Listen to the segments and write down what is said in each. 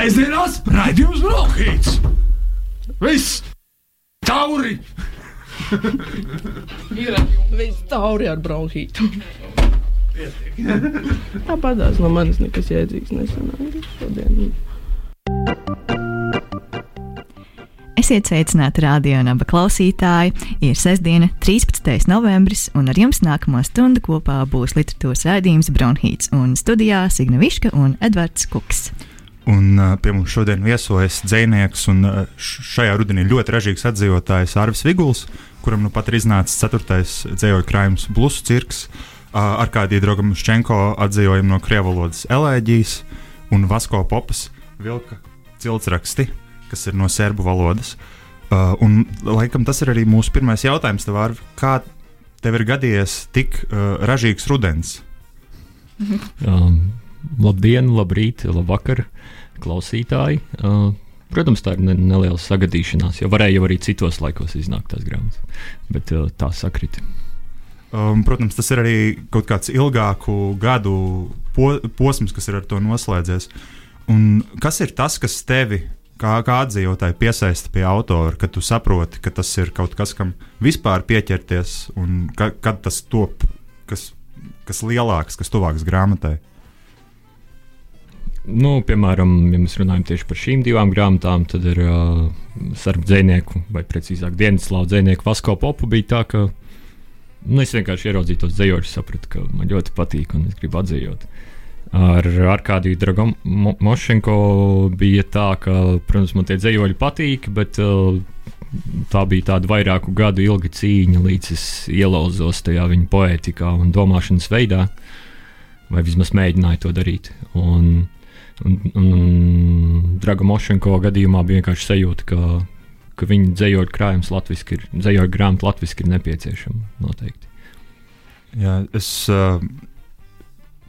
Sēžamās raidījums Brokhīts! Viss! Tauri! Viss tauri ar bronhītu. Tāpatās no manis nekas jēdzīgs nesanāca šodien. Esiet sveicināti radio naba klausītāji. Ir sestdiena, 13. novembris, un ar jums nākamo stundu kopā būs literatūras raidījums Bronhīts un studijā Signa Viška un Edvards Kuks. Un uh, pie mums šodien viesojas dzinieks un uh, šajā rudenī ļoti ražīgs atdzīvotājs Arvis Viguls, kuram nu pat ir iznācis ceturtais dzējoļu krājums Blusu cirks, uh, ar kādī draugam Ščenko atdzīvojumu no krievu valodas elēģijas un Vasko popas vilka ciltsraksti kas ir no serbu valodas. Uh, un, laikam, tas ir arī mūsu pirmais jautājums. Tev, Arvi, kā tev ir gadījies tik uh, ražīgs rudens? um, labdien, labrīt, labvakar, klausītāji! Uh, Protams, tā ir ne, neliela sagadīšanās, jo varēja jau arī citos laikos iznākt tās grāmatas, bet uh, tā sakrita. Um, protams, tas ir arī kaut kāds ilgāku gadu po, posms, kas ir ar to noslēdzies. Un kas ir tas, kas tevi kā, kā atdzīvotāji piesaista pie autora, ka tu saproti, ka tas ir kaut kas, kam vispār pieķerties, un ka, kad tas top, kas, kas lielāks, kas tuvāks grāmatai? Nu, piemēram, ja mēs runājam tieši par šīm divām grāmatām, tad ir uh, sarunu dzinieku, vai precīzāk, dienas slāņu dzinieku Vasko Popu. Bija tā, ka nu, es vienkārši ieraudzīju tos dzējošus, sapratu, ka man ļoti patīk un es gribu atzīt. Ar Arkādiju Dragomošenko bija tā, ka, protams, man tie dzējoļi patīk, bet uh, tā bija tāda vairāku gadu ilga cīņa, līdz es ielauzos tajā viņa poētikā un domāšanas veidā, vai vismaz mēģināju to darīt. Un, un, un Dragomošenko gadījumā bija vienkārši sajūta, ka, ka viņa dzējoļu krājums latviešu ir, dzējoļu grāmata latviešu ir nepieciešama noteikti. Jā, es, uh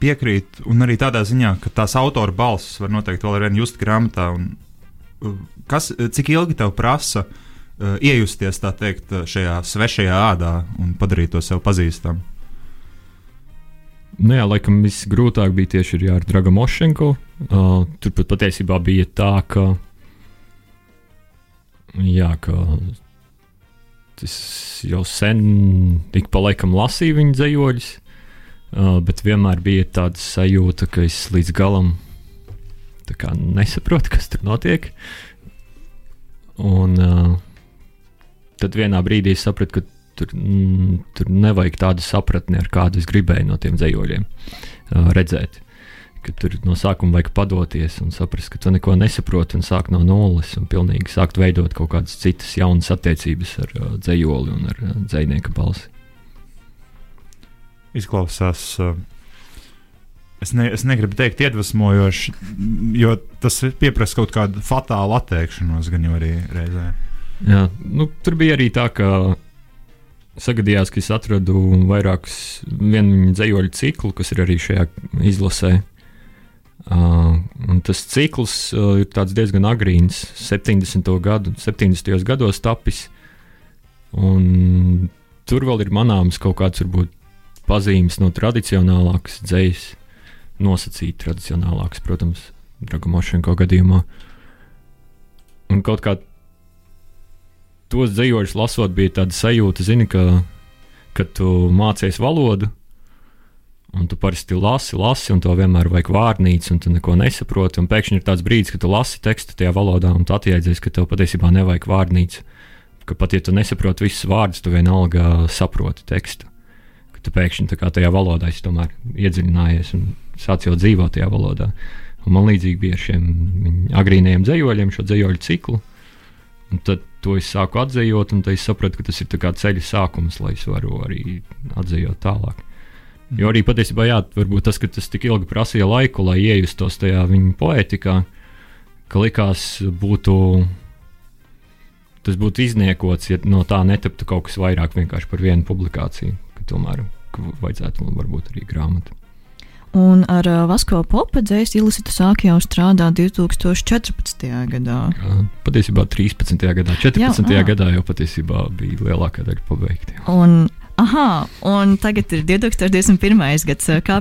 piekrītu, un arī tādā ziņā, ka tās autora balss var noteikti vēl ar vienu just grāmatā. Un, uh, kas, cik ilgi tev prasa uh, iejusties teikt, šajā svešajā ādā un padarīt to sev pazīstamu? Nu jā, laikam visgrūtāk bija tieši ar Dragu Mošenko. Uh, tur pat patiesībā bija tā, ka, jā, ka es jau sen ik pa laikam lasīju viņa dzējoļus. Uh, bet vienmēr bija tāda sajūta, ka es līdz galam nesaprotu, kas tur notiek. Un uh, tad vienā brīdī sapratu, ka tur, mm, tur nevajag tādu sapratni, ar kādu es gribēju no tiem dzējoļiem uh, redzēt. Ka tur no sākuma vajag padoties un saprast, ka tu neko nesaproti un sākt no nulles un pilnīgi sākt veidot kaut kādas citas jaunas attiecības ar uh, dzējoli un ar uh, dzējnieka balsi izklausās. Uh, es, ne, es negribu teikt, iedvesmojoši, jo tas prasa kaut kādu fatālu atteikšanos, gan jau arī reizē. Jā, nu, tur bija arī tā, ka sagadījās, ka es atradu vairākus vienu dzējoļu ciklu, kas ir arī šajā izlasē. Uh, tas cikls uh, ir diezgan agrīns, 70. Gadu, 70. gados tapis. Tur vēl ir manāms kaut kāds varbūt pazīmes no tradicionālākas dzīslas, nosacīt tradicionālākas, protams, Dragomošenko gadījumā. Un kaut kā tos dzīsļus lasot, bija tāda sajūta, zini, ka, kad tu mācies valodu, un tu parasti lasi, lasi, un to vienmēr vajag vārnīcu, un tu neko nesaproti. Un pēkšņi ir tāds brīdis, kad tu lasi tekstu tajā valodā, un tu atjēdzies, ka tev patiesībā nevajag vārnīcu. Ka pat ja tu nesaproti visus vārdus, tu vienalga saproti tekstu tu pēkšņi tajā valodā tomēr iedziļinājies un sāc jau dzīvot tajā valodā. Un man līdzīgi bija ar šiem agrīniem dzējoļiem, šo dzējoļu ciklu. Un tad to es sāku atzīt, un es sapratu, ka tas ir ceļa sākums, lai es varu arī atzīt tālāk. Jo arī patiesībā, jā, varbūt tas, ka tas tik ilgi prasīja laiku, lai iejustos tajā viņa poētikā, ka likās, būtu, tas būtu izniekots, ja no tā netaptu kaut kas vairāk vienkārši par vienu publikāciju tomēr vajadzētu varbūt arī grāmatu. Un ar Vasko popu dzējas Ilisita sāk jau strādāt 2014. gadā. Patiesībā 13. gadā, 14. Jā, gadā jau patiesībā bija lielākā daļa pabeigta. Un Aha, un tagad ir 2021. gads. Kā,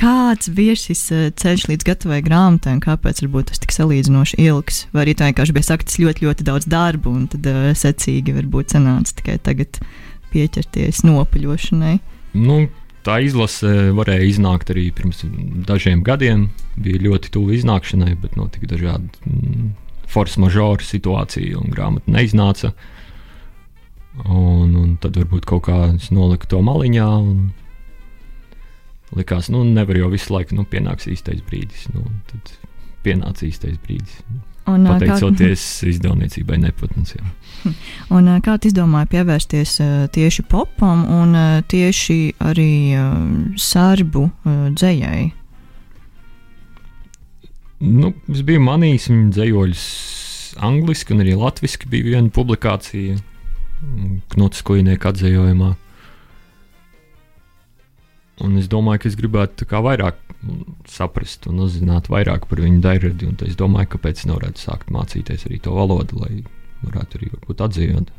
kāds bija šis ceļš līdz gatavai grāmatai, un kāpēc varbūt tas tik salīdzinoši ilgs? Vai arī tā vienkārši bija sakts ļoti, ļoti daudz darba, un tad secīgi varbūt sanāca tikai tagad pieķerties nopaļošanai? Nu, tā izlase varēja iznākt arī pirms dažiem gadiem. Bija ļoti tuvu iznākšanai, bet notika dažādi mm, force majeure situācija, un grāmata neiznāca. Un, un tad varbūt kaut kā es noliku to maliņā. Likās, nu, nevar jau visu laiku, nu, pienāks īstais brīdis. Nu, tad pienāca īstais brīdis. Un, Pateicoties kā... izdevniecībai, nepatnes. Un, kā tu izdomāji pievērsties tieši popam un tieši arī sārbu dzējai? Nu, es biju manījis viņa dzējoļus angliski, un arī latviešu bija viena publikācija Knuts Kujnieka atzējojumā. Un es domāju, ka es gribētu vairāk saprast un uzzināt vairāk par viņu dairadi. Es domāju, kāpēc nevarētu sākt mācīties arī to valodu, lai varētu arī būt atzījot.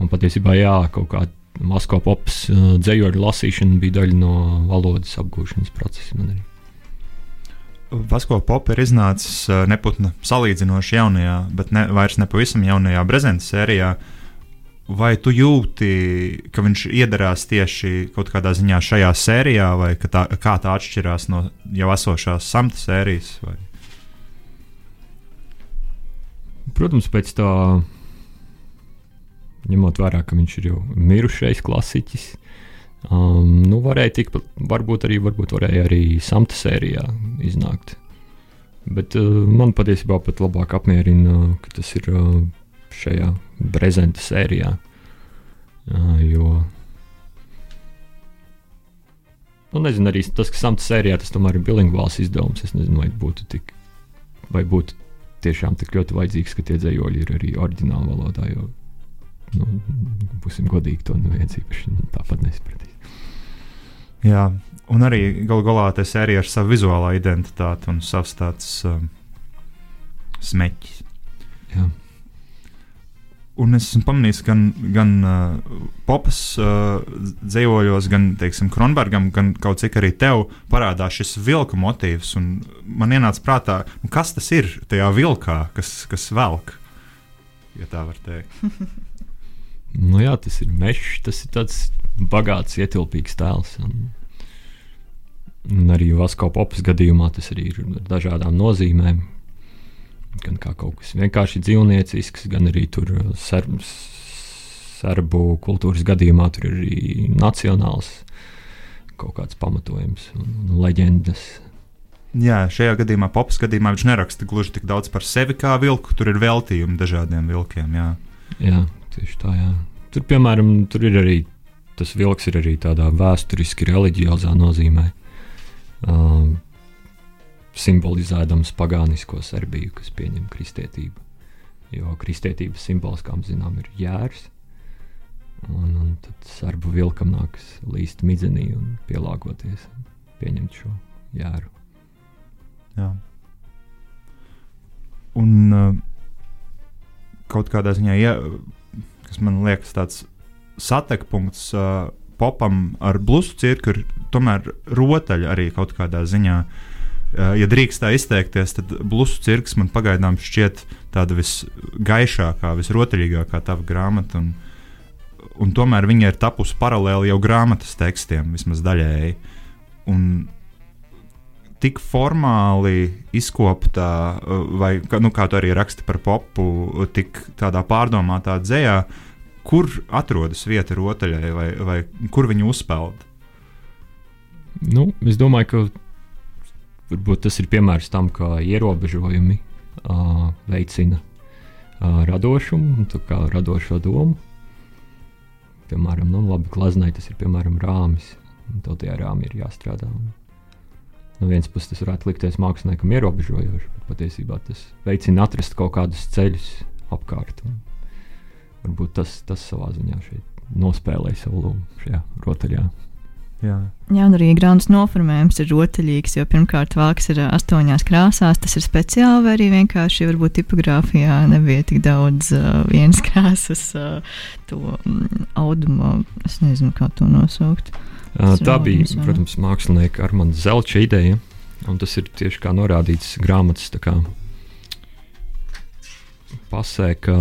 Un patiesībā, jā, kaut kā Masko pops dzējoļu lasīšana bija daļa no valodas apgūšanas procesa man arī. Vasko popa ir iznācis neputna salīdzinoši jaunajā, bet ne, vairs ne pavisam jaunajā Brezenta sērijā. Vai tu jūti, ka viņš iedarās tieši kaut kādā ziņā šajā sērijā, vai tā, kā tā atšķirās no jau esošās samta sērijas? Vai? Protams, pēc tā, ņemot vērā, ka viņš ir jau mirušais klasiķis, Um, nu, varēja tikt, varbūt arī, varbūt varēja arī samta sērijā iznākt. Bet uh, man patiesībā pat labāk apmierina, ka tas ir uh, šajā prezenta sērijā. Uh, jo, nu, nezinu, arī tas, ka samta sērijā tas tomēr ir bilingvāls izdevums. Es nezinu, vai būtu tik, vai būtu tiešām tik ļoti vajadzīgs, ka tie dzējoļi ir arī oriģināla valodā. Jo, nu, būsim godīgi, to neviens īpaši tāpat nesapratīs. Jā, un arī galu galā tā sērija ar savu vizuālā identitāti un savs tāds um, smeķis. Jā. Un es esmu pamanījis, gan, gan uh, popas uh, dzīvojos, gan teiksim, Kronbergam, gan kaut cik arī tev parādās šis vilka motīvs. Man ienāca prātā, nu, kas tas ir tajā vilkā, kas, kas velk, ja tā var teikt. nu, jā, tas ir mežs, tas ir tāds bagāts, ietilpīgs tēls. Un, un arī Vasko popas gadījumā tas arī ir ar dažādām nozīmēm. Gan kā kaut kas vienkārši dzīvniecisks, gan arī tur uh, serb, serbu kultūras gadījumā tur ir arī nacionāls kaut kāds pamatojums un, un leģendas. Jā, šajā gadījumā, popas gadījumā, viņš neraksta gluži tik daudz par sevi kā vilku. Tur ir veltījumi dažādiem vilkiem. Jā, jā tieši tā. Jā. Tur, piemēram, tur ir arī tas vilks ir arī tādā vēsturiski reliģiozā nozīmē. Um, simbolizēdams pagānisko Serbiju, kas pieņem kristietību. Jo kristietības simbols, kā zinām, ir jērs. Un, un tad serbu vilkam nākas līst midzenī un pielāgoties, pieņemt šo jēru. Jā. Un uh, kaut kādā ziņā, ja, kas man liekas tāds satekpunkts uh, popam ar blusu cirku ir tomēr rotaļa arī kaut kādā ziņā. Uh, ja drīkst tā izteikties, tad blusu cirks man pagaidām šķiet tāda visgaišākā, visrotaļīgākā tava grāmata. Un, un tomēr viņa ir tapusi paralēli jau grāmatas tekstiem, vismaz daļēji. Un tik formāli izkoptā, vai nu, kā tu arī raksti par popu, tik tādā pārdomātā dzējā, kur atrodas vieta rotaļai, vai, vai kur viņa uzpeld? Nu, es domāju, ka varbūt tas ir piemērs tam, kā ierobežojumi uh, veicina uh, radošumu, kā radošo domu. Piemēram, nu, labi, glaznai tas ir piemēram rāmis, tev tajā rāmī ir jāstrādā. Un, no vienas puses tas varētu likties māksliniekam ierobežojoši, bet patiesībā tas veicina atrast kaut kādus ceļus apkārt. Un, varbūt tas, tas savā ziņā šeit nospēlēja savu lomu šajā rotaļā. Jā. Jā, un arī grāmatas noformējums ir rotaļīgs, jo pirmkārt vāks ir astoņās krāsās. Tas ir speciāli, vai arī vienkārši varbūt tipogrāfijā nebija tik daudz uh, vienas krāsas uh, to mm, audumu. Es nezinu, kā to nosaukt. Tas tā bija, labi, protams, mākslinieka Armāna Zelča ideja. Un tas ir tieši kā norādīts grāmatas kā pasē, ka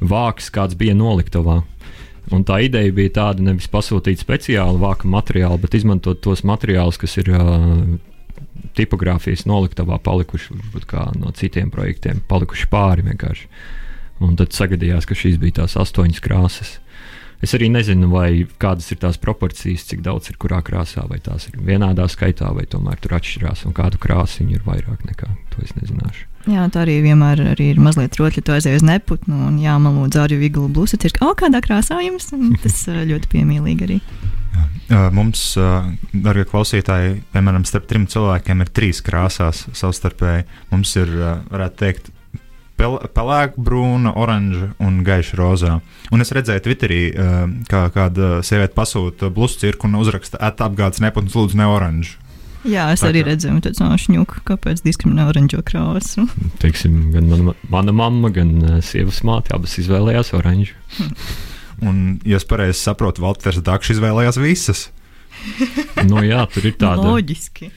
vāks kāds bija noliktavā. Un tā ideja bija tāda, nevis pasūtīt speciāli vāka materiālu, bet izmantot tos materiālus, kas ir uh, tipogrāfijas noliktavā palikuši no citiem projektiem, palikuši pāri vienkārši. Un tad sagadījās, ka šīs bija tās astoņas krāsas. Es arī nezinu, vai kādas ir tās proporcijas, cik daudz ir kurā krāsā, vai tās ir vienādā skaitā, vai tomēr tur atšķirās, un kādu krāsu ir vairāk nekā to es nezināšu. Jā, tā arī vienmēr arī ir mazliet rotļi, to aizies neputnu un jāmalo dzārju viglu blūzi. Ir kā, kādā krāsā jums, un tas ļoti piemīlīgi arī. Mums, darbie klausītāji, piemēram, starp trim cilvēkiem ir trīs krāsās savstarpēji. Mums ir, varētu teikt, pel pelēka, brūna, oranža un gaiša rozā. Un es redzēju, Twitterī, uh, kā kāda sieviete pasūta blusu cirku un uzraksta, apgādes neputns, lūdzu, ne oranžu. Jā, es Tā arī kā- redzēju, tāds no šņuka, kāpēc diskriminē oranžo krāsu. Teiksim, gan mana, mana mamma, gan uh, sievas māte abas izvēlējās oranžu. Un, ja es pareizi saprotu, Valters Dakšs izvēlējās visas. nu, jā, tur ir tāda. Loģiski.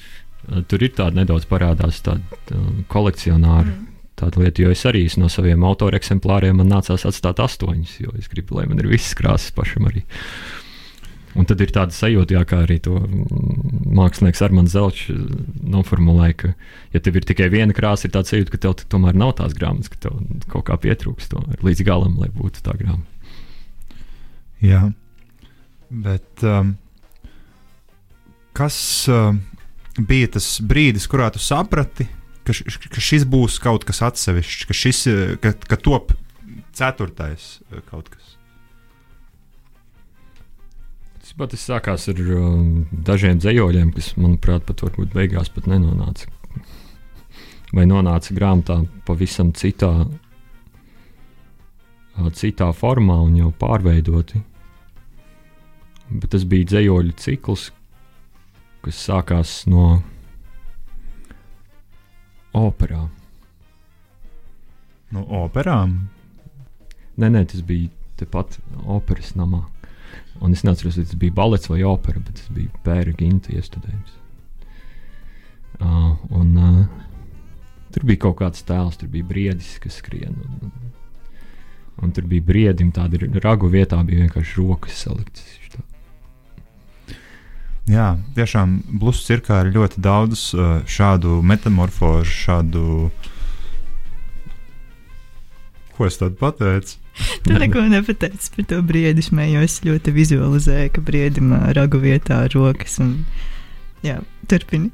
Tur ir tāda nedaudz parādās tāda uh, kolekcionāra mm. Tāda lieta, jo es arī no saviem autora eksemplāriem man nācās atstāt astoņus, jo es gribu, lai man ir visas krāsas pašam arī. Un tad ir tāda sajūta, jā, kā arī to mm, mākslinieks Armāns Zelčs uh, noformulēja, ka, ja tev ir tikai viena krāsa, ir tāds sajūta, ka tev tomēr nav tās grāmatas, ka tev kaut kā pietrūkst to līdz galam, lai būtu tā grāmata. Jā, bet um, kas um, bija tas brīdis, kurā tu saprati, ka, š, ka šis būs kaut kas atsevišķs, ka šis uh, ka, ka top ceturtais uh, kaut kas? Tas pat sākās ar um, dažiem dzējoļiem, kas, manuprāt, pat varbūt beigās pat nenonāca. Vai nonāca grāmatā pavisam citā, citā formā un jau pārveidoti. Bet tas bija dzējoļu cikls, kas sākās no operā. No operām. Nē, nē, tas bija tepat operas namā. Un es neatceros, vai tas bija balets vai opera, bet tas bija pēra ginta iestudējums. Uh, un uh, tur bija kaut kāds tēls, tur bija briedis, kas skrien. Un, un, un tur bija briedim, tāda ragu vietā, bija vienkārši rokas saliktas. Tā- Jā, tiešām blusu cirkā ir ļoti daudz uh, šādu metamorfožu, šādu. Ko es tādu pateicu? Tu neko nepateici par to smējos. Es ļoti vizualizēju, ka briedim ā, ragu vietā rokas. Un, jā, turpini.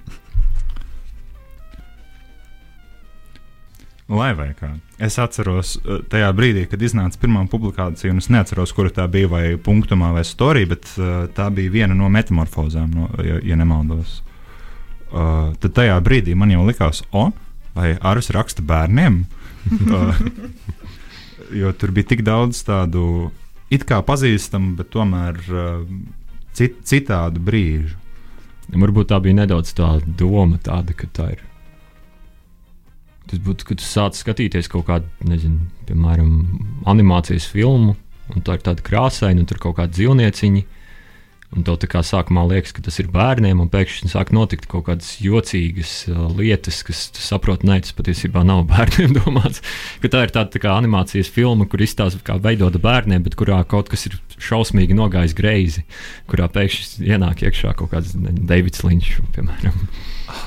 Lai vai kā. Es atceros uh, tajā brīdī, kad iznāca pirmā publikācija, un es neatceros, kur tā bija, vai punktumā, vai storī, bet uh, tā bija viena no metamorfozēm, no, ja, ja nemaldos. Uh, tad tajā brīdī man jau likās, o, vai Arvis raksta bērniem? uh, jo tur bija tik daudz tādu it kā pazīstamu, bet tomēr uh, cit, citādu brīžu. Varbūt tā bija nedaudz tā doma, tāda, ka tā ir. Tas būtu, kad tu sāc skatīties kaut kādu, nezinu, piemēram, animācijas filmu, un tā ir tāda krāsaina, un tur kaut kāda dzīvnieciņa. Un tev tā kā sākumā liekas, ka tas ir bērniem, un pēkšņi sāk notikt kaut kādas jocīgas uh, lietas, kas tu saproti, nē, tas patiesībā nav bērniem domāts. Ka tā ir tāda tā kā animācijas filma, kur izstāsta, kā veidota bērniem, bet kurā kaut kas ir šausmīgi nogājis greizi, kurā pēkšņi ienāk iekšā kaut kāds Davids Linčs, piemēram.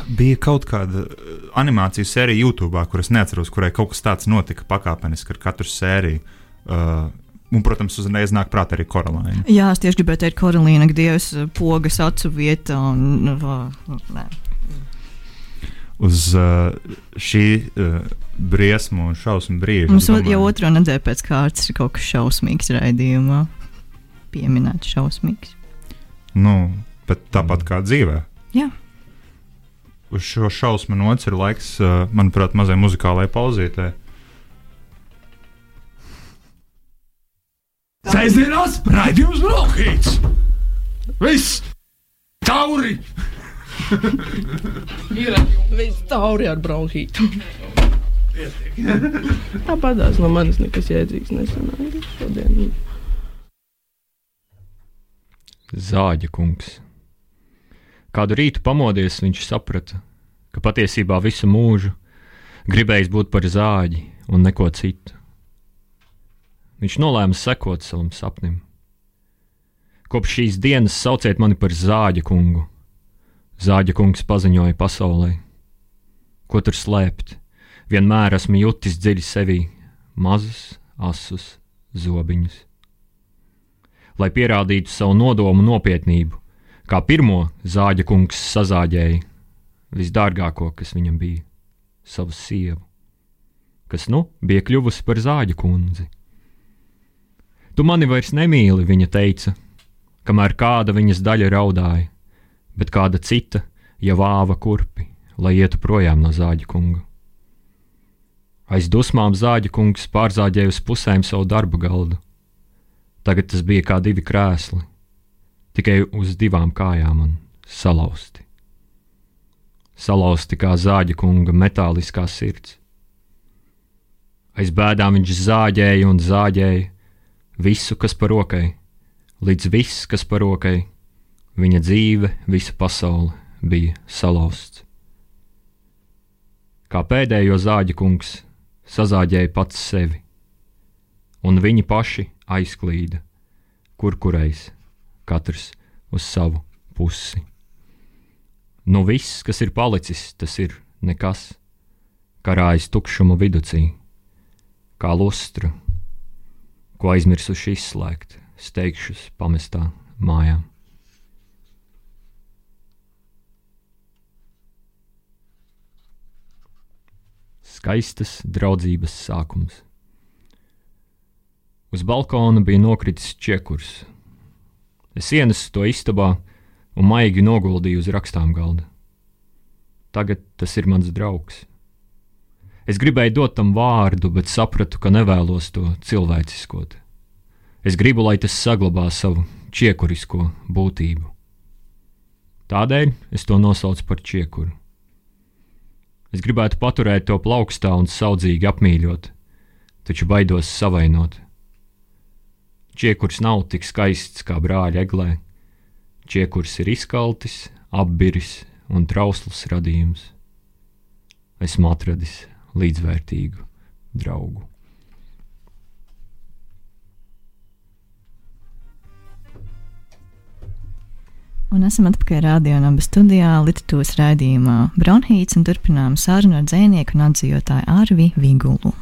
Bija kaut kāda uh, animācijas sērija YouTube, kuras neatceros, kurai kaut kas tāds notika pakāpeniski ar katru sēriju. Uh, un, protams, uzreiz nāk prātā arī korelāna. Jā, es tieši gribēju teikt, Korelīna, ka Dievs ā, pogas acu vieta. Un, nē. Uz uh, šī uh, briesmu un šausmu brīža. Mums o- jau domāju- otrā nedēļa pēc kārtas ir kaut kas šausmīgs raidījumā. Pieminēts šausmīgs. Nu, bet tāpat kā dzīvē. Jā. Uz šo šausmu nots ir laiks, uh, manuprāt, mazai muzikālai pauzītē. Sēžamās raidījums Brokhīts! Viss! Tauri! Ir viss tauri ar bronhītu. Tāpat tās no manis nekas jēdzīgs nesanāca šodien. Zāģa kungs. Kādu rītu pamodies, viņš saprata, ka patiesībā visu mūžu gribējis būt par zāģi un neko citu. Viņš nolēma sekot savam sapnim. Kopš šīs dienas sauciet mani par zāģa kungu. Zāģa kungs paziņoja pasaulē. Ko tur slēpt? Vienmēr esmu jutis dziļi sevī mazus, asus zobiņus. Lai pierādītu savu nodomu nopietnību, kā pirmo zāģa kungs sazāģēja visdārgāko, kas viņam bija - savu sievu, kas nu bija kļuvusi par zāģa kundzi. Tu mani vairs nemīli, viņa teica, kamēr kāda viņas daļa raudāja, bet kāda cita jau vāva kurpi, lai ietu projām no zāģa kunga. Aiz dusmām zāģa kungs pārzāģēja uz pusēm savu darba galdu. Tagad tas bija kā divi krēsli, tikai uz divām kājām un salauzti. Salauzti kā zāģa kunga metāliskā sirds. Aiz bēdām viņš zāģēja un zāģēja visu, kas par rokai, līdz viss, kas par rokai, viņa dzīve, visa pasaule bija salauzts. Kā pēdējo zāģa kungs sazāģēja pats sevi, un viņi paši aizklīda, kur kurais, katrs uz savu pusi. Nu viss, kas ir palicis, tas ir nekas, karājas tukšuma viducī, kā lustra, ko aizmirsuši izslēgt, steigšus pamestā mājām. Skaistas draudzības sākums. Uz balkona bija nokritis čiekurs. Es ienesu to istabā un maigi noguldīju uz rakstām galda. Tagad tas ir mans draugs. Es gribēju dot tam vārdu, bet sapratu, ka nevēlos to cilvēciskot. Es gribu, lai tas saglabā savu čiekurisko būtību. Tādēļ es to nosaucu par čiekuru. Es gribētu paturēt to plaukstā un saudzīgi apmīļot, taču baidos savainot. Čiekurs nav tik skaists kā brāļa eglē. Čiekurs ir izkaltis, apbiris un trausls radījums. Esmu atradis līdzvērtīgu draugu. Un esam atpakaļ rādījumā, studijā, literatūras raidījumā Bronhīts un turpinām sarunu ar dzinieku un atzīvotāju Arvi Vigulu.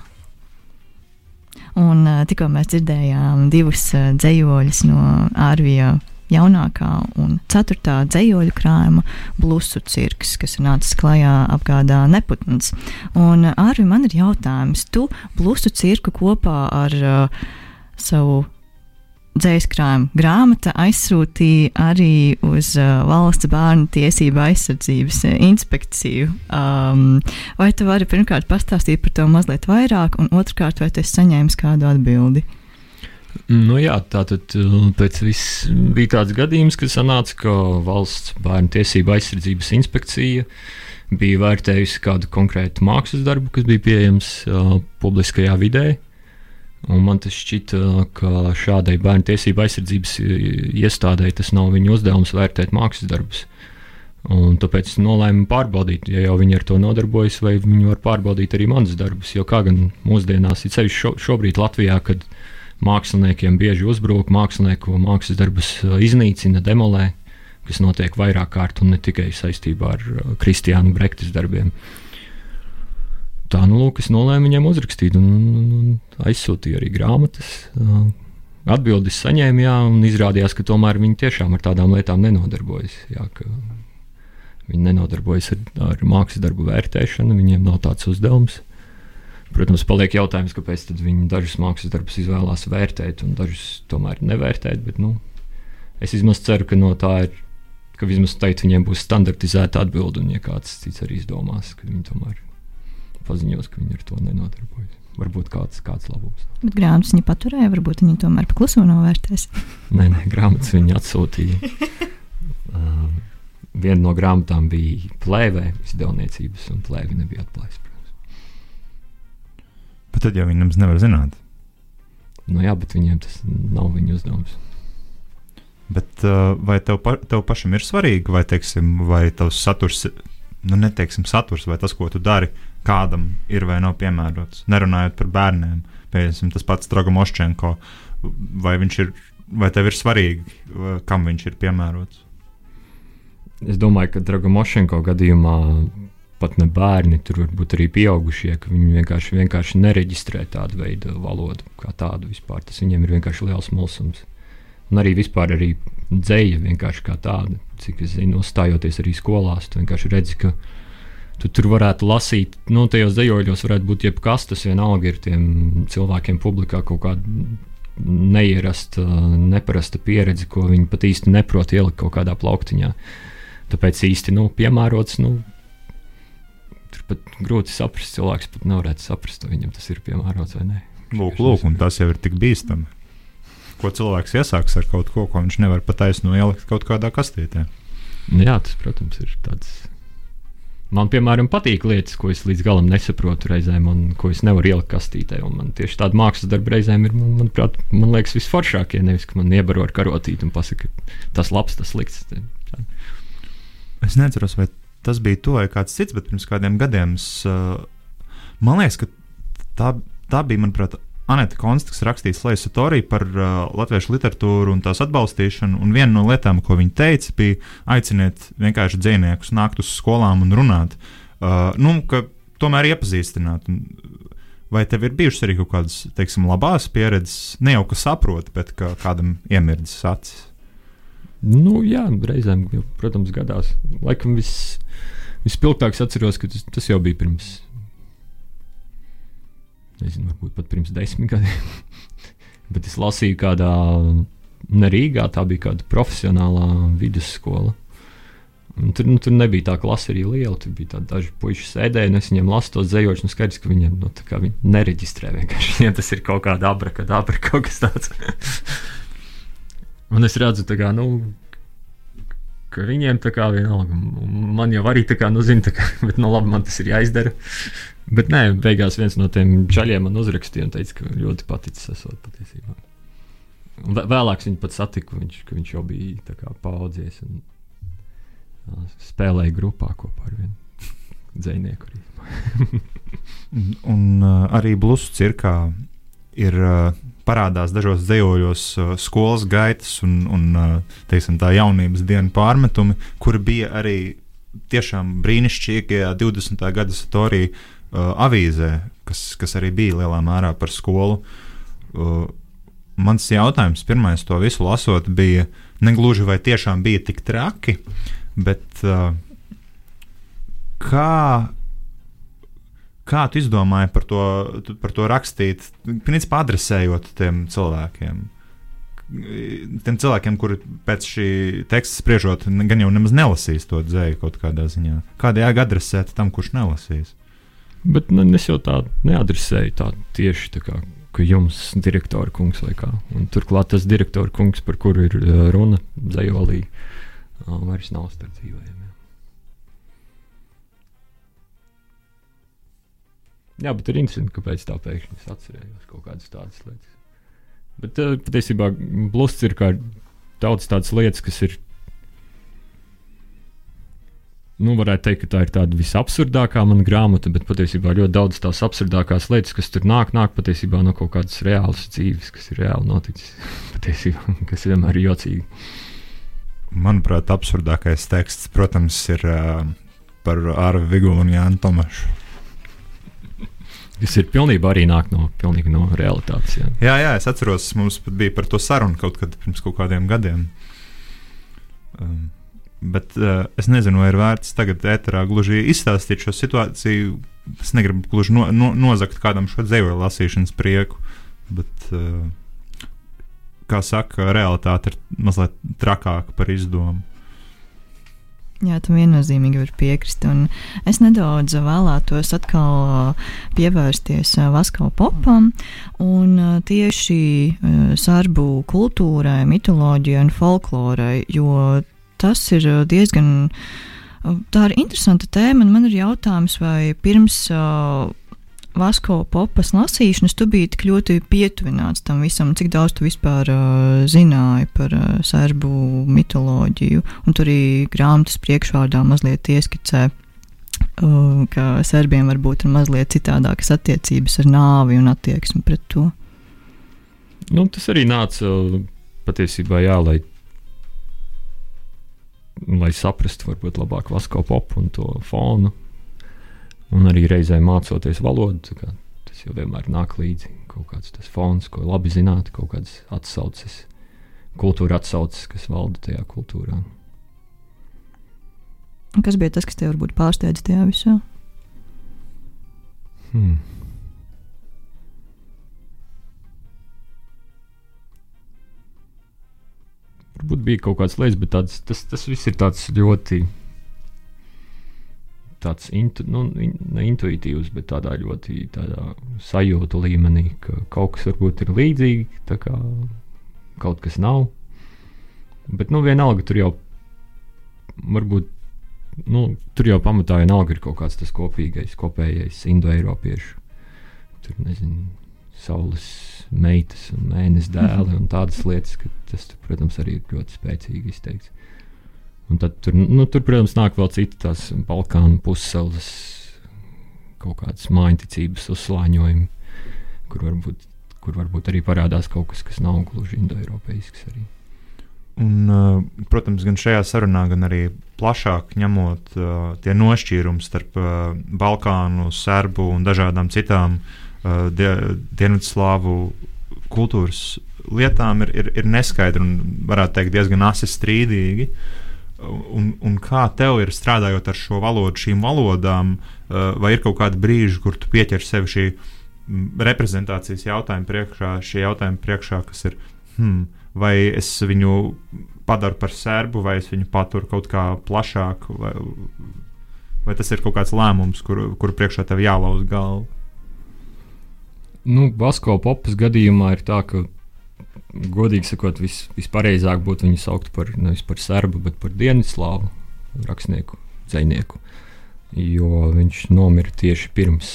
Un uh, tikko mēs dzirdējām divus uh, dzējoļus no Arvija jaunākā un ceturtā dzējoļu krājuma blusu cirks, kas ir nācis klajā apgādā neputns. Un Arvi, man ir jautājums, tu blusu cirku kopā ar uh, savu dzēskrājuma grāmata aizsūtīja arī uz uh, valsts bērnu tiesību aizsardzības uh, inspekciju. Um, vai tu vari pirmkārt pastāstīt par to mazliet vairāk, un otrkārt, vai tu esi saņēmis kādu atbildi? Nu jā, tā tad pēc viss bija tāds gadījums, kad sanāca, ka valsts bērnu tiesību aizsardzības inspekcija bija vērtējusi kādu konkrētu mākslas darbu, kas bija pieejams uh, publiskajā vidē. Un man tas šķita, ka šādai bērnu tiesību aizsardzības iestādēji tas nav viņu uzdevums vērtēt mākslas darbus. Un tāpēc es nolēmu pārbaudīt, ja jau viņi ar to nodarbojas, vai viņi var pārbaudīt arī manas darbus. Jo kā gan mūsdienās, ir sevišķi šo, šobrīd Latvijā, kad māksliniekiem bieži uzbrūk, mākslinieku mākslas darbus iznīcina, demolē, kas notiek vairāk kārt un ne tikai saistībā ar Kristiānu Brektas darbiem. Tā nu, lūk, es nolēmu viņiem uzrakstīt, un, un, un aizsūtīju arī grāmatas. Atbildes saņēmu, jā, un izrādījās, ka tomēr viņi tiešām ar tādām lietām nenodarbojas. Jā, viņi nenodarbojas ar, ar mākslas darbu vērtēšanu, viņiem nav tāds uzdevums. Protams, paliek jautājums, kāpēc viņi dažus mākslas darbus izvēlās vērtēt, un dažus tomēr nevērtēt. Bet, nu, es vismaz ceru, ka no tā ir, ka vismaz teikt, viņiem būs standartizēta atbilde, un ja kāds cits arī izdomās, ka viņi tomēr paziņos, ka viņi ar to nenodarbojas. Varbūt kāds, kāds labums. Bet grāmatas viņa paturēja, varbūt viņi tomēr pakluso novērtēs. nē, nē, grāmatas viņa atsūtīja. um, viena no grāmatām bija plēvē, izdevniecības, un plēvi nebija atklājis. Bet tad jau viņi nemaz nevar zināt. Nu, jā, bet viņiem tas nav viņu uzdevums. Bet, uh, vai tev, pa, tev pašam ir svarīgi, vai, teiksim, vai tavs saturs, nu, neteiksim, saturs, vai tas, ko tu dari, kādam ir vai nav piemērots? Nerunājot par bērniem, piemēram, tas pats Dragomošķenko, vai, ir, vai tev ir svarīgi, kam viņš ir piemērots? Es domāju, ka Dragomošenko gadījumā pat ne bērni, tur var būt arī pieaugušie, ka viņi vienkārši, vienkārši nereģistrē tādu veidu valodu kā tādu vispār. Tas viņiem ir vienkārši liels mulsums. Un arī vispār arī dzēja vienkārši kā tāda, cik es zinu, uzstājoties arī skolās, tu vienkārši redzi, ka tu tur varētu lasīt, nu, tajos dzējoļos varētu būt jebkas, tas vienalga ir tiem cilvēkiem publikā kaut kāda neierasta, neparasta pieredze, ko viņi pat īsti neprot ielikt kaut kādā plauktiņā. Tāpēc īsti nu, piemērots nu, pat grūti saprast, cilvēks pat nevarētu saprast, vai viņam tas ir piemērots vai nē. Lūk, lūk, un tas jau ir tik bīstami. Ko cilvēks iesāks ar kaut ko, ko viņš nevar pataisno ielikt kaut kādā kastītē? Nu jā, tas, protams, ir tāds. Man, piemēram, patīk lietas, ko es līdz galam nesaprotu reizēm, un ko es nevaru ielikt kastītē. Man tieši tāda mākslas darba reizēm ir, man, manuprāt, man liekas, visforšākie. Nevis, ka man iebaro ar karotīti un pasaka, tas labs, tas slikts. Es neatceros, vai tas bija to vai kāds cits, bet pirms kādiem gadiem es, uh, man liekas, ka tā, tā bija, manuprāt, Anita Konsta, kas rakstīja Slēdz Satoriju par uh, latviešu literatūru un tās atbalstīšanu. Un viena no lietām, ko viņa teica, bija aiciniet vienkārši dzīvniekus nākt uz skolām un runāt. Uh, nu, tomēr iepazīstināt. Vai tev ir bijušas arī kaut kādas, teiksim, labās pieredzes, ne jau ka saproti, bet ka kādam iemirdzis acis? Nu, jā, reizēm, protams, gadās. Laikam viss vispilgtākais atceros, ka tas, tas jau bija pirms, nezinu, varbūt pat pirms desmit gadiem. Bet es lasīju kādā, ne Rīgā, tā bija kāda profesionālā vidusskola. Un tur, nu, tur nebija tā klase arī liela. Tur bija daži puiši sēdēji, un es viņiem lasu tos zemoļus. Nu, skaidrs, ka viņiem nu, viņi nereģistrē vienkārši. Viņiem tas ir kaut kāda abrakadabra, kaut kas tāds. un es redzu, kā, nu, ka viņiem tā kā vienalga, man jau arī tā kā, nu, zina, tā kā, bet, nu, labi, man tas ir jāizdara. Bet, nē, beigās viens no tiem čaļiem man uzrakstīja un teica, ka ļoti paticis esot patiesībā. Un vēlāk viņu pat satiku, viņš, viņš jau bija kā, paudzies un spēlēja grupā kopā ar vienu dzinieku. un uh, arī blusu cirkā ir uh, parādās dažos dzējoļos uh, skolas gaitas un, un uh, teiksim, tā jaunības dienu pārmetumi, kur bija arī tiešām brīnišķīgajā 20. gada satorija uh, avīzē, kas, kas arī bija lielā mērā par skolu. Uh, mans jautājums, pirmais to visu lasot, bija negluži vai tiešām bija tik traki, bet uh, kā Kā tu izdomāji par to, par to rakstīt, principā adresējot tiem cilvēkiem? Tiem cilvēkiem, kuri pēc šī teksta spriežot, gan jau nemaz nelasīs to dzēju kaut kādā ziņā. Kādā jēga adresēt tam, kurš nelasīs? Bet nu, es jau tādu neadresēju tā tieši tā kā ka jums ir direktora kungs vai kā. Un turklāt tas direktora kungs, par kuru ir runa dzējolī, vairs nav starp dzīvojumiem. Jā, bet ir interesanti, kāpēc tā pēkšņi es atcerējos kaut kādas tādas lietas. Bet uh, patiesībā blusts ir kā daudz tādas lietas, kas ir. Nu, varētu teikt, ka tā ir tāda visabsurdākā mana grāmata, bet patiesībā ļoti daudz tās absurdākās lietas, kas tur nāk, nāk patiesībā no kaut kādas reālas dzīves, kas ir reāli noticis. patiesībā, kas vienmēr ir jocīgi. Manuprāt, absurdākais teksts, protams, ir uh, par Arvu Vigulu un Jānu Tomašu. Tas ir pilnībā arī nāk no, no realitātes. Jā. jā, jā, es atceros, mums bija par to sarunu kaut kad pirms kaut kādiem gadiem. Um, bet uh, es nezinu, vai ir vērts tagad ēterā gluži izstāstīt šo situāciju. Es negribu gluži no, no, nozagt kādam šo dzīvoju lasīšanas prieku, bet, uh, kā saka, realitāte ir mazliet trakāka par izdomu. Jā, tam viennozīmīgi var piekrist. Un es nedaudz vēlētos atkal pievērsties Vaskau popam un tieši sarbu kultūrai, mitoloģijai un folklorai, jo tas ir uh, diezgan. uh, Tā ir interesanta tēma, un man ir jautājums, vai pirms uh, Vasko popas lasīšanas tu biji tik ļoti pietuvināts tam visam, cik daudz tu vispār uh, zināji par uh, serbu mitoloģiju, un tur arī grāmatas priekšvārdā mazliet ieskicē, uh, ka serbiem varbūt ir mazliet citādākas attiecības ar nāvi un attieksmi pret to. Nu, tas arī nāca patiesībā, jā, lai, lai saprastu, varbūt labāk Vasko popu un to fonu. Un arī reizē mācoties valodu, tas jau vienmēr nāk līdzi kaut kāds tas fons, ko labi zināt, kaut kādas atsauces, kultūra atsauces, kas valda tajā kultūrā. Kas bija tas, kas tev varbūt pārsteidza tajā visā? Hmm. Varbūt bija kaut kāds lietas, bet tāds, tas, tas viss ir tāds ļoti tāds intu, nu, ne intuitīvs, bet tādā ļoti tādā sajūtu līmenī, ka kaut kas varbūt ir līdzīgs, tā kā kaut kas nav. Bet, nu, vienalga tur jau varbūt. Nu, tur jau pamatā vienalga ir kaut kāds tas kopīgais, kopējais indoeiropiešu. Tur nezinu, saules meitas un mēnesis dēli un tādas lietas, ka tas, protams, arī ir ļoti spēcīgi izteikts. Un tad tur, nu, tur, protams, nāk vēl citas Balkānu pussēlas, kaut kādas mājiņticības uzslāņojumi, kur varbūt, kur varbūt arī parādās kaut kas, kas nav gluži indoeiropeisks. Un, uh, protams, gan šajā sarunā, gan arī plašāk ņemot uh, tie nošķīrumi starp uh, Balkānu, Serbu un dažādām citām uh, die, Dienvidslāvu kultūras lietām, ir, ir, ir neskaidri un, varētu teikt, diezgan asi strīdīgi. Un, un kā tev ir strādājot ar šo valodu, šīm valodām, uh, vai ir kaut kādi brīži, kur tu pieķer sev šī mm, reprezentācijas jautājuma priekšā, šie jautājumi priekšā, kas ir, hmm, vai es viņu padaru par serbu, vai es viņu paturu kaut kā plašāk, vai, vai tas ir kaut kāds lēmums, kur, kur priekšā tev jālauz galva. Nu, Basko popas gadījumā ir tā, ka, godīgi sakot, vis, vispareizāk būtu viņu saukt par nevis par serbu, bet par dienvidslāvu rakstnieku, dzinieku. Jo viņš nomira tieši pirms,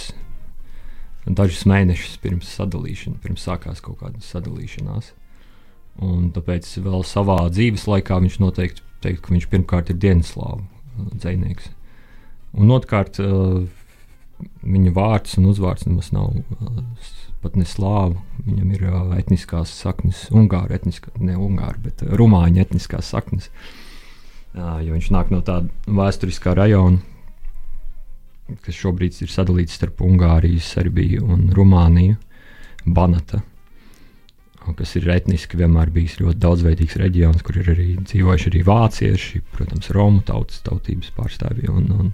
dažus mēnešus pirms sadalīšanas, pirms sākās kaut kāda sadalīšanās. Un tāpēc vēl savā dzīves laikā viņš noteikti teikt, ka viņš pirmkārt ir dienvidslāvu dzinieks. Un otrkārt, uh, viņa vārds un uzvārds nemaz nav uh, pat ne slāvu. Viņam ir uh, etniskās saknes, ungāru etniskā, ne ungāru, bet uh, rumāņu etniskās saknes. Uh, jo viņš nāk no tāda vēsturiskā rajona, kas šobrīd ir sadalīts starp Ungāriju, Serbiju un Rumāniju, Banata. Kas ir etniski vienmēr bijis ļoti daudzveidīgs reģions, kur ir arī dzīvojuši arī vācieši, protams, romu tautas, tautības pārstāvji. Un, un,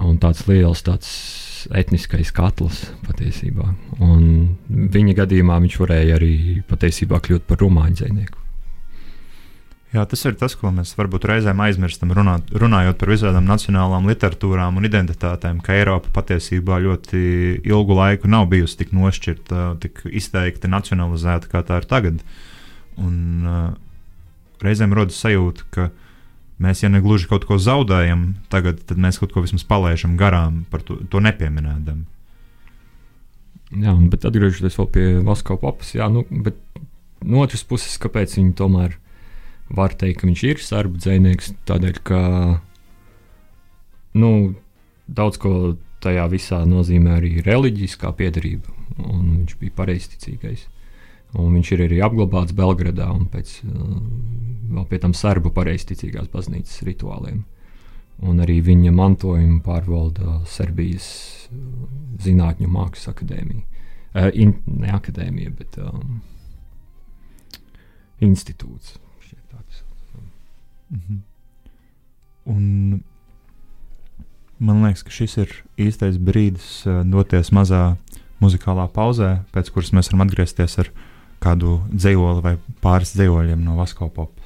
un tāds liels tāds etniskais katls patiesībā. Un viņa gadījumā viņš varēja arī patiesībā kļūt par rumāņu dzinieku. Jā, tas ir tas, ko mēs varbūt reizēm aizmirstam, runāt, runājot par visādām nacionālām literatūrām un identitātēm, ka Eiropa patiesībā ļoti ilgu laiku nav bijusi tik nošķirta, tik izteikti nacionalizēta, kā tā ir tagad. Un, uh, reizēm rodas sajūta, ka mēs, ja ne gluži kaut ko zaudējam, tagad, tad mēs kaut ko vismaz palaidām garām, to, to nepieminēdam. Jā, bet atgriežoties pie Vasko papas, jā, nu, bet no otras puses, kāpēc viņi tomēr var teikt, ka viņš ir serbu dzinieks, tādēļ, ka nu, daudz ko tajā visā nozīmē arī reliģiskā piedarība, un viņš bija pareizticīgais. Un viņš ir arī apglabāts Belgradā un pēc vēl pie tam serbu pareizticīgās baznīcas rituāliem. Un arī viņa mantojumu pārvalda Serbijas Zinātņu mākslas akadēmija. Uh, in, ne akadēmija, bet um, institūts. Mm -hmm. Un man liekas, ka šis ir īstais brīdis uh, doties mazā muzikālā pauzē, pēc kuras mēs varam atgriezties ar kādu dzējoli vai pāris dzējoļiem no Vasko popas.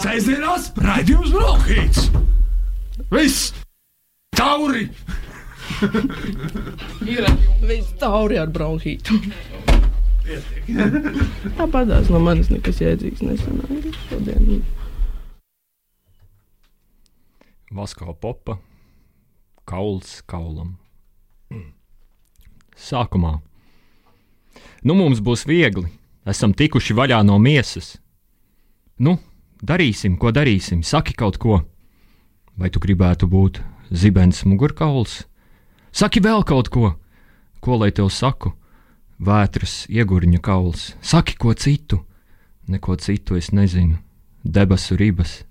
Sēžamās raidījums Brokhīts! Viss! Tauri! Ir viss tauri ar bronhītu. Tāpat tās no manis nekas jēdzīgs nesanāca šodien. Vasko popa, kauls kaulam. Sākumā. Nu, mums būs viegli. Esam tikuši vaļā no miesas. Nu, darīsim, ko darīsim, saki kaut ko. Vai tu gribētu būt zibens mugurkauls? Saki vēl kaut ko, ko lai tev saku? Vētras iegurņa kauls, saki ko citu, neko citu es nezinu, debesu ribas.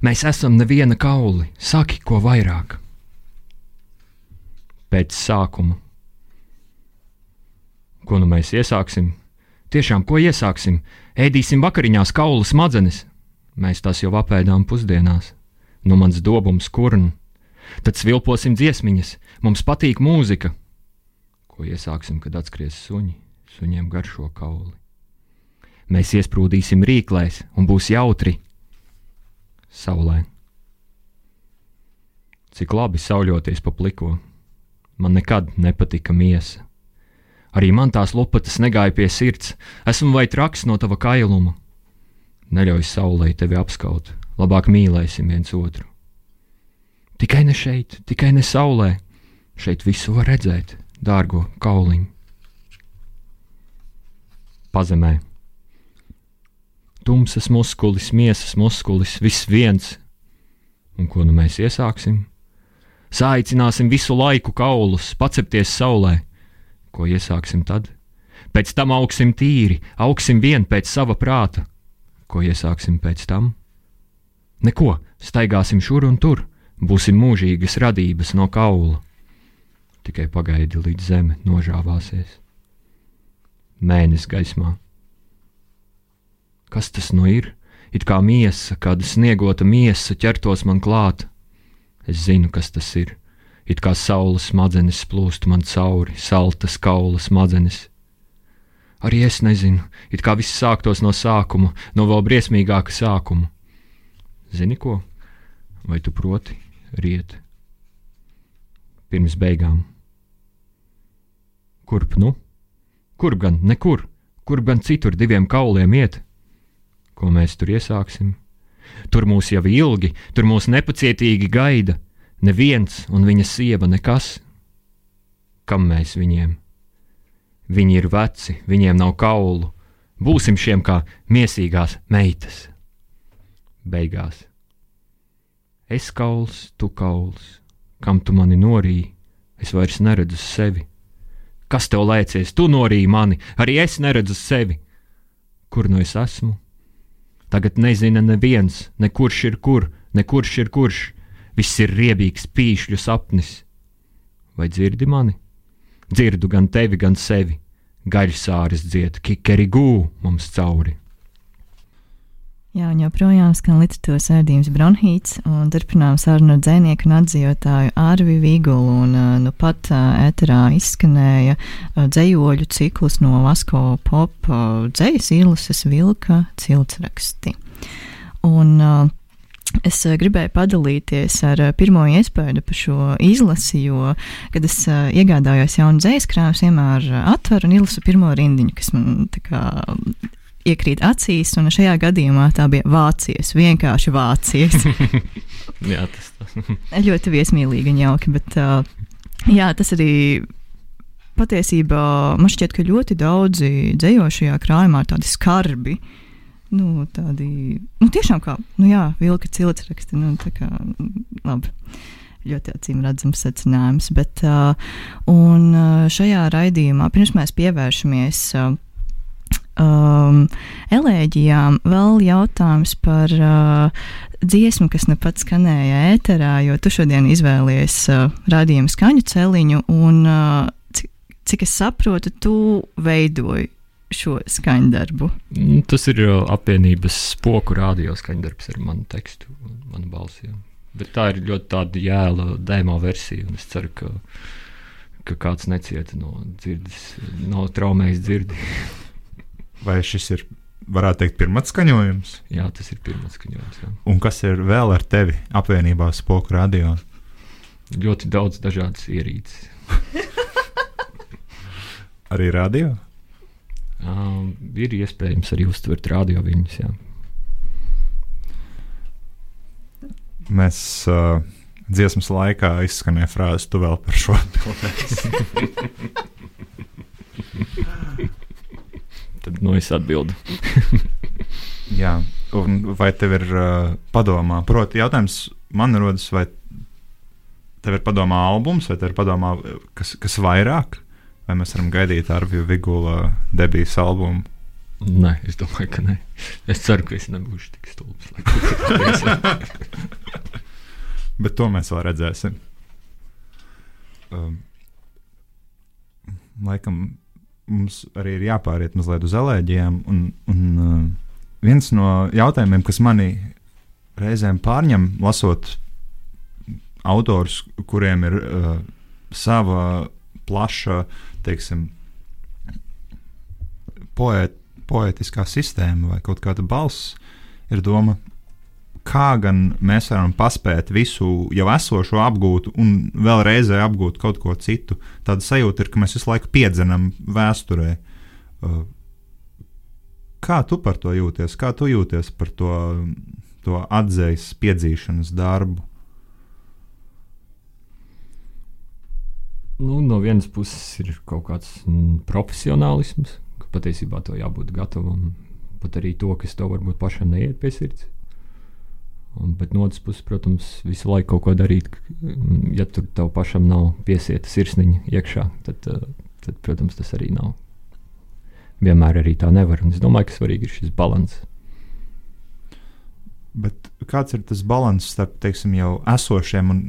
Mēs esam neviena kauli, saki ko vairāk. Pēc sākuma. Ko nu mēs iesāksim? Tiešām, ko iesāksim? Ēdīsim vakariņās kaulu smadzenes. Mēs tās jau apēdām pusdienās. Nu mans dobums kurn. Tad svilposim dziesmiņas, mums patīk mūzika. Ko iesāksim, kad atskries suņi? Suņiem garšo kauli. Mēs iesprūdīsim rīklēs un būs jautri. Saulē. Cik labi sauļoties pa pliko. Man nekad nepatika miesa. Arī man tās lopatas negāja pie sirds. Esmu vai traks no tava kailuma. Neļauj saulē tevi apskaut, labāk mīlēsim viens otru. Tikai ne šeit, tikai ne saulē. Šeit visu var redzēt, dārgo kauliņu. Pazemē. Tumsas muskulis, miesas muskulis, viss viens. Un ko nu mēs iesāksim? Sāicināsim visu laiku kaulus, pacepties saulē. Ko iesāksim tad? Pēc tam augsim tīri, augsim vien pēc sava prāta. Ko iesāksim pēc tam? Neko, staigāsim šur un tur, būsim mūžīgas radības no kaula. Tikai pagaidi, līdz zeme nožāvāsies. Mēnesis gaismā. Kas tas nu ir? It kā miesa, kāda sniegota miesa ķertos man klāt. Es zinu, kas tas ir. It kā saules smadzenes plūst man cauri, saltas kaula smadzenes. Arī es nezinu, it kā viss sāktos no sākuma, no vēl briesmīgāka sākuma. Zini ko? Vai tu proti riet? Pirms beigām. Kurp nu? Kur gan, nekur, kur gan citur diviem kauliem iet? Ko mēs tur iesāksim? Tur mūs jau ilgi, tur mūs nepacietīgi gaida. Neviens un viņa sieva nekas. Kam mēs viņiem? Viņi ir veci, viņiem nav kaulu. Būsim šiem kā miesīgās meitas. Beigās. Es kauls, tu kauls, kam tu mani norīji, es vairs neredzu sevi. Kas tev lēcies, tu norīji mani, arī es neredzu sevi. Kur nu es esmu? Tagad nezina neviens, ne kurš ir kur, ne kurš ir kurš. Viss ir riebīgs, pīšļu sapnis. Vai dzirdi mani? Dzirdu gan tevi, gan sevi. Gaļsāris dzied, kikerigū mums cauri. Jā, un joprojām skan literatūras ēdījums Bronhīts, un turpinām sarunu ar dzēnieku un atzīvotāju Ārvi Vigulu, un nu pat ēterā izskanēja dzējoļu ciklus no Vasko pop dzējas īlases vilka ciltsraksti. Un uh, Es gribēju padalīties ar pirmo iespēju par šo izlasi, jo, kad es iegādājos jaunu dzīslu krājumu, vienmēr atveru un izlasu pirmo rindiņu, kas man kā, iekrīt acīs, un šajā gadījumā tā bija Vācijas, vienkārši Vācijas. jā, tas tas. ļoti viesmīlīgi un jauki, bet jā, tas arī patiesībā man šķiet, ka ļoti daudzi dzējošajā krājumā ir tādi skarbi nu, tādi, nu, tiešām kā, nu, jā, vilka cilts raksti, nu, kā, labi. Ļoti acīm redzams secinājums. Bet, uh, un šajā raidījumā, pirms mēs pievēršamies uh, um, elēģijām, vēl jautājums par uh, dziesmu, kas nu pat skanēja ēterā, jo tu šodien izvēlies uh, rādījumu skaņu celiņu, un uh, cik, cik es saprotu, tu veidoji šo skaņdarbu? Mm, tas ir uh, apvienības spoku radio skaņdarbs ar manu tekstu un manu balsi. Bet tā ir ļoti tāda jēla demo versija, un es ceru, ka, ka kāds necieta no dzirdes, no traumējas dzirdi. Vai šis ir, varētu teikt, pirmais skaņojums? Jā, tas ir pirmais skaņojums. Jā. Un kas ir vēl ar tevi apvienībā spoku radio? Ļoti daudz dažādas ierīces. Arī radio? Uh, ir iespējams arī uztvert radio viņus. Jā. Mēs uh, dziesmas laikā izskanēja frāze, tu vēl par šo atbildēsi. Tad nu, es atbildu. Jā, un vai tev ir uh, padomā? Proti, jautājums man rodas, vai tev ir padomā albums, vai tev ir padomā kas, kas vairāk? Vai mēs varam gaidīt Arviju Vigula debijas albumu? Nē, es domāju, ka nē. Es ceru, ka es nebūšu tik stulbs. Bet to mēs vēl redzēsim. Um, laikam mums arī ir jāpāriet mazliet uz elēģiem. Un, un uh, viens no jautājumiem, kas manī reizēm pārņem, lasot autorus, kuriem ir uh, sava plaša, teiksim, poēt, poētiskā sistēma vai kaut kāda balss, ir doma, kā gan mēs varam paspēt visu jau esošo apgūt un vēl reizē apgūt kaut ko citu. Tāda sajūta ir, ka mēs visu laiku piedzenam vēsturē. Uh, Kā tu par to jūties? Kā tu jūties par to, to atzīves, piedzīšanas darbu? Nu, no vienas puses ir kaut kāds mm, profesionālisms, ka patiesībā to jābūt gatavam. Pat arī to, kas tev varbūt pašam neiet pie sirds. Un, bet no otras puses, protams, visu laiku kaut ko darīt. mm, Ja tur tev pašam nav piesieta sirsniņa iekšā, tad, eh, tad, protams, tas arī nav. Vienmēr arī tā nevar. Un es domāju, ka svarīgi ir šis līdzsvars. Bet kāds ir tas līdzsvars starp teiksim, jau esošiem un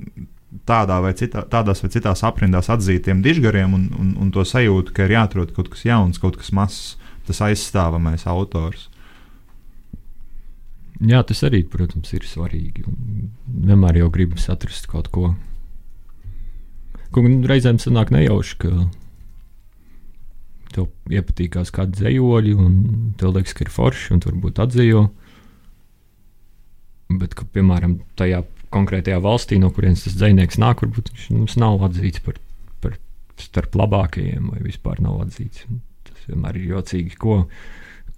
tādā vai citā, tādās vai citās aprindās atzītiem dižgariem un, un, un to sajūtu, ka ir jāatrod kaut kas jauns, kaut kas mazs, tas aizstāvamais autors? Jā, tas arī, protams, ir svarīgi. Vienmēr jau gribas atrast kaut ko. Ko gan reizēm sanāk nejauši, ka tev iepatīkās kādi dzējoļi, un tev liekas, ka ir forši, un varbūt atzējo. Bet, ka, piemēram, tajā konkrētajā valstī, no kurienes tas dzinieks nāk, varbūt viņš mums nav atzīts par, par starp labākajiem, vai vispār nav atzīts. Tas vienmēr ir jocīgi, ko,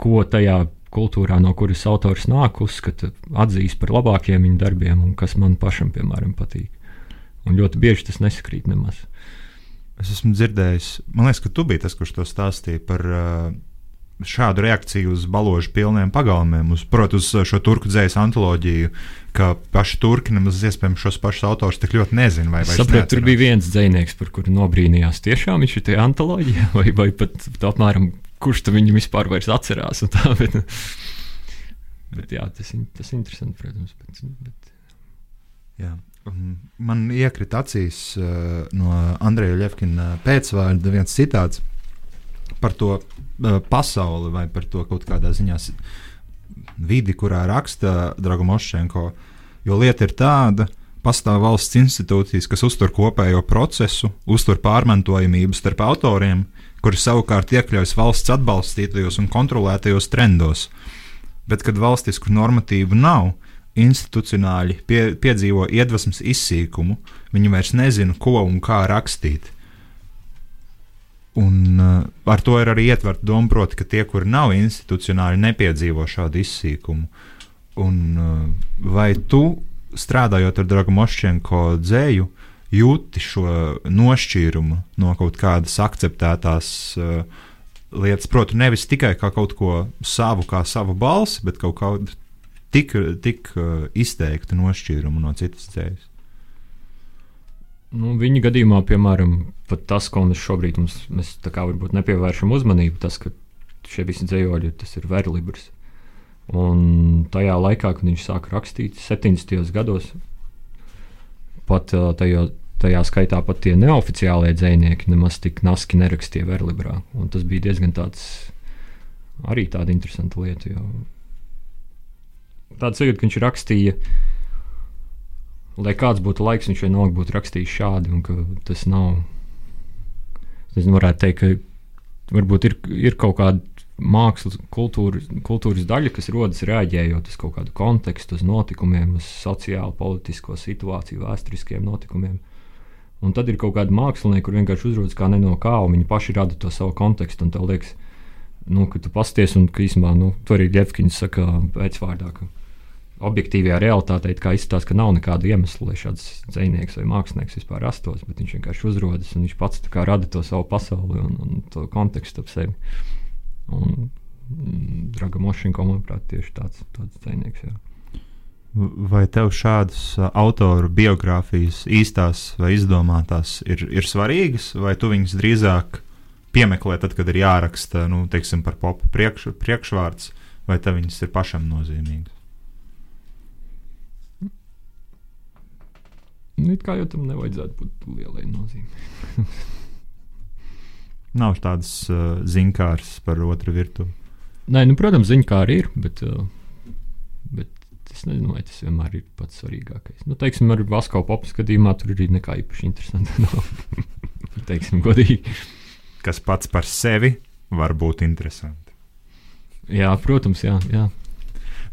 ko tajā kultūrā, no kuras autors nāk, uzskata, atzīst par labākiem viņa darbiem, un kas man pašam, piemēram, patīk. Un ļoti bieži tas nesakrīt nemaz. Es esmu dzirdējis, man liekas, ka tu biji tas, kurš to stāstīja par uh, šādu reakciju uz balāžu pilniem pagalmiem, uz, protams, uz šo turku dzīslu antoloģiju, ka paši turki nemaz iespējams šos pašus autors tik ļoti nezina. Vai, vai Sapratu, tur bija viens dzinieks, par kuru nobrīnījās. Tiešām viņš ir tajā antoloģijā, vai, vai pat apmēram, kurš tu viņu vispār vairs atcerās. Tā, bet, bet, jā, tas ir tas interesanti, protams. Bet, bet, Jā. Man iekrita acīs uh, no Andreja Levkina pēcvārda viens citāts par to pasauli vai par to kaut kādā ziņā vidi, kurā raksta Dragomošenko. Jo lieta ir tāda, pastāv valsts institūcijas, kas uztur kopējo procesu, uztur pārmantojamību starp autoriem, kuri savukārt iekļaujas valsts atbalstītajos un kontrolētajos trendos. Bet, kad valstisku normatīvu nav, institucionāļi pie, piedzīvo iedvesmas izsīkumu, viņi vairs nezina, ko un kā rakstīt. Un uh, ar to ir arī ietverta doma, proti, ka tie, kuri nav institucionāli, nepiedzīvo šādu izsīkumu. Un, uh, vai tu, strādājot ar Dragu Mošķenko dzēju, jūti šo nošķīrumu no kaut kādas akceptētās uh, lietas? Proti, nevis tikai kā kaut ko savu, kā savu balsi, bet kaut kādu tik, tik uh, izteiktu nošķīrumu no citas dzējas. nu, viņa gadījumā, piemēram, pat tas, ko mēs šobrīd mums, mēs tā kā varbūt nepievēršam uzmanību, tas, ka šie visi dzējoļi, tas ir verlibrs. Un tajā laikā, kad viņš sāka rakstīt, 70. gados, pat tajā, tajā skaitā pat tie neoficiālie dzinieki nemaz tik naski nerakstīja verlibrā. Un tas bija diezgan tāds, arī tāda interesanta lieta. Jo tāds sajūta, ka viņš rakstīja, lai kāds būtu laiks, viņš vienalga būtu rakstījis šādi, un ka tas nav. Es varētu teikt, ka varbūt ir, ir kaut kāda mākslas, kultūras, kultūras daļa, kas rodas reaģējot uz kaut kādu kontekstu, uz notikumiem, uz sociālo, politisko situāciju, vēsturiskiem notikumiem. Un tad ir kaut kāda mākslinieka, kur vienkārši uzrodas kā no kā, un viņi paši rada to savu kontekstu. Un tev liekas, nu, ka tu pasties, un ka īstenībā nu, tur arī Jefkins saka pēcvārdā, ka objektīvajā realitātē izskatās, ka nav nekāda iemesla, lai šāds dzinieks vai mākslinieks vispār rastos, bet viņš vienkārši uzrodas un viņš pats rada to savu pasauli un, un to kontekstu ap sevi. Un mm, Draga Mošinko, manuprāt, tieši tāds, tāds dzinieks. Jā. Vai tev šādas autoru biogrāfijas, īstās vai izdomātās, ir, ir svarīgas, vai tu viņas drīzāk piemeklē, tad, kad ir jāraksta nu, teiksim, par popu priekš, priekšvārds, vai tev viņas ir pašam nozīmīgas? Nu, kā jau tam nevajadzētu būt lielai nozīmei. Nav tādas uh, zinkāras par otru virtuvi. Nē, nu, protams, ziņkāri ir, bet, uh, bet es nezinu, vai tas vienmēr ir pats svarīgākais. Nu, teiksim, ar Vasko popu skatījumā tur arī nekā īpaši interesanti nav. teiksim, godīgi. Kas pats par sevi var būt interesanti. Jā, protams, jā. jā.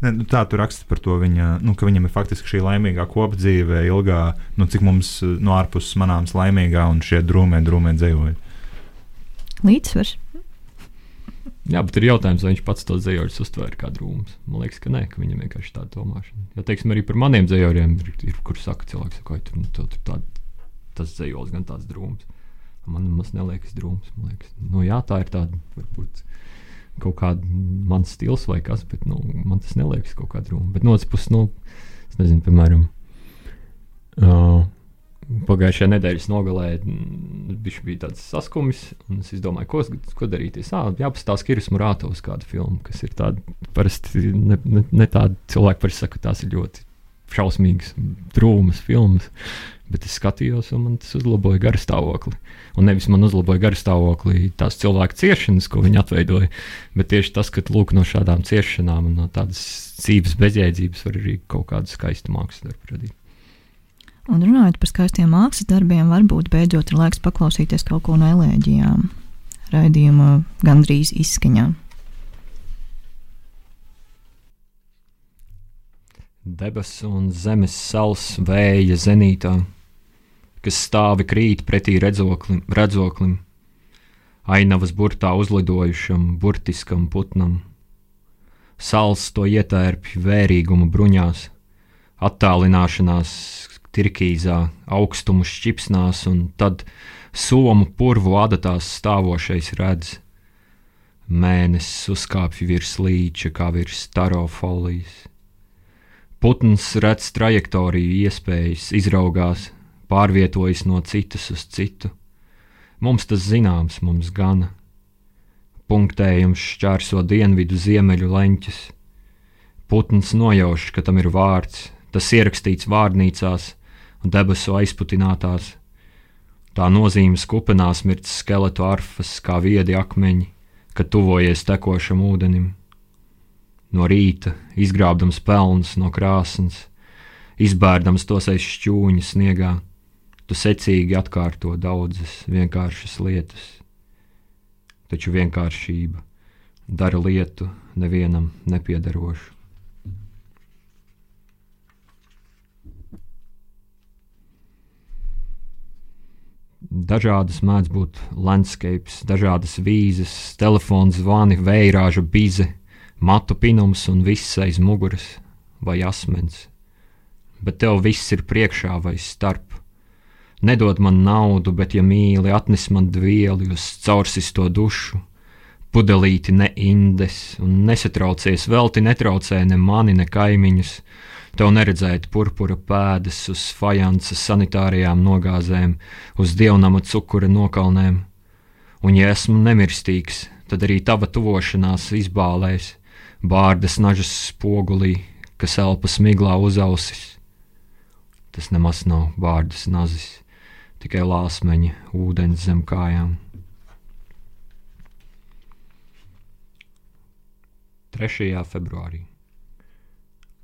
Ne, nu, tā tur raksta par to, viņa, nu, ka viņam ir faktiski šī laimīgā kopdzīve, ilgā, nu, cik mums no ārpuses manāms laimīgā un šie drūmē, drūmē dzīvoja. Līdzsvars. Jā, bet ir jautājums, vai viņš pats to dzējoļus uztvēra kā drūmus. Man liekas, ka nē, ka viņam vienkārši tāda domāšana. Ja teiksim, arī par maniem dzējoļiem ir, ir kur saka cilvēks, ka tur, nu, tur tā, tas dzējolis gan tāds drūms. Man tas neliekas drūms. Man liekas, nu, jā, tā ir tāda varbūt kaut kāda mans stils vai kas, bet nu, man tas neliekas kaut kā drūmi. Bet no otras puses, nu, es nezinu, piemēram, uh, pagājušajā nedēļas nogalē viņš bija tāds saskumis, un es domāju, ko, ko darīt. Es jāpastāsta Kiris Murātovs kādu filmu, kas ir tāda parasti ne, ne, ne tāda cilvēka, parasti saka, tās ir ļoti šausmīgas, drūmas filmas. Bet es skatījos, un man tas uzlaboja garstāvokli. Un nevis man uzlaboja garstāvokli tās cilvēku ciešanas, ko viņi atveidoja, bet tieši tas, ka lūk, no šādām ciešanām un no tādas dzīves bezjēdzības var arī kaut kādu skaistu mākslu darbu radīt. Un runājot par skaistiem mākslas darbiem, varbūt beidzot ir laiks paklausīties kaut ko no elēģijām. Raidījuma gandrīz izskaņā. Debesu un zemes sals vēja zenītā, kas stāvi krīt pretī redzoklim, redzoklim, ainavas burtā uzlidojušam, burtiskam putnam. Sals to ietērpj vērīguma bruņās, attālināšanās tirkīzā, augstumu šķipsnās, un tad somu purvu adatās stāvošais redz. Mēnesis uzkāpj virs līča, kā virs taro folijas. Putns redz trajektoriju, iespējas, izraugās, pārvietojas no citas uz citu. Mums tas zināms, mums gana. Punktējums šķērso dienvidu ziemeļu leņķus. Putns nojauš, ka tam ir vārds, tas ierakstīts vārnīcās un debesu aizputinātās. Tā nozīmes kupenās mirts skeletu arfas kā viedi akmeņi, kad tuvojies tekošam ūdenim no rīta, izgrābdams pelnus no krāsnes, izbērdams tos aiz šķūņa sniegā, tu secīgi atkārto daudzas vienkāršas lietas. Taču vienkāršība dara lietu nevienam nepiederošu. Dažādas mēdz būt landscapes, dažādas vīzes, telefons, zvani, vējrāža bize, matu pinums un viss aiz muguras vai asmens. Bet tev viss ir priekšā vai starp. Nedod man naudu, bet, ja mīli, atnes man dvieli uz caursisto dušu, pudelīti ne indes, un nesatraucies, velti netraucē ne mani, ne kaimiņus. Tev neredzēt purpura pēdas uz fajansa sanitārijām nogāzēm, uz dievnama cukura nokalnēm. Un, ja esmu nemirstīgs, tad arī tava tuvošanās izbālēs bārdas nažas spogulī, kas elpa smiglā uz ausis. Tas nemaz nav bārdas nazis, tikai lāsmeņa ūdens zem kājām. 3. februārī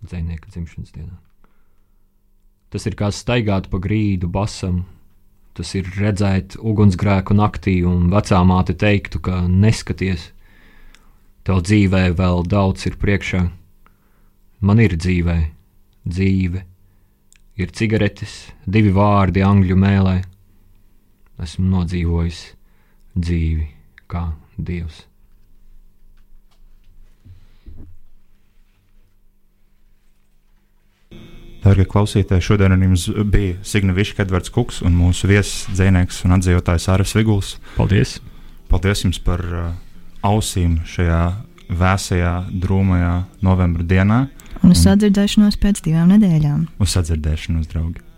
Dzēnieka dzimšanas dienā. Tas ir kā staigāt pa grīdu basam, tas ir redzēt ugunsgrēku naktī, un vecā māte teiktu, ka neskaties, Tev dzīvē vēl daudz ir priekšā. Man ir dzīvē, dzīve, ir cigaretes, divi vārdi angļu mēlē. Esmu nodzīvojis dzīvi kā dievs. Darbie klausītāji, šodien ar jums bija Signa Viška, Edvards Kuks un mūsu viesis, dzinējs un atdzīvotājs Ārvis Viguls. Paldies! Paldies jums par uh, ausīm šajā vēsajā, drūmajā novembra dienā. Un uz sadzirdēšanos pēc divām nedēļām. Uz sadzirdēšanos, draugi!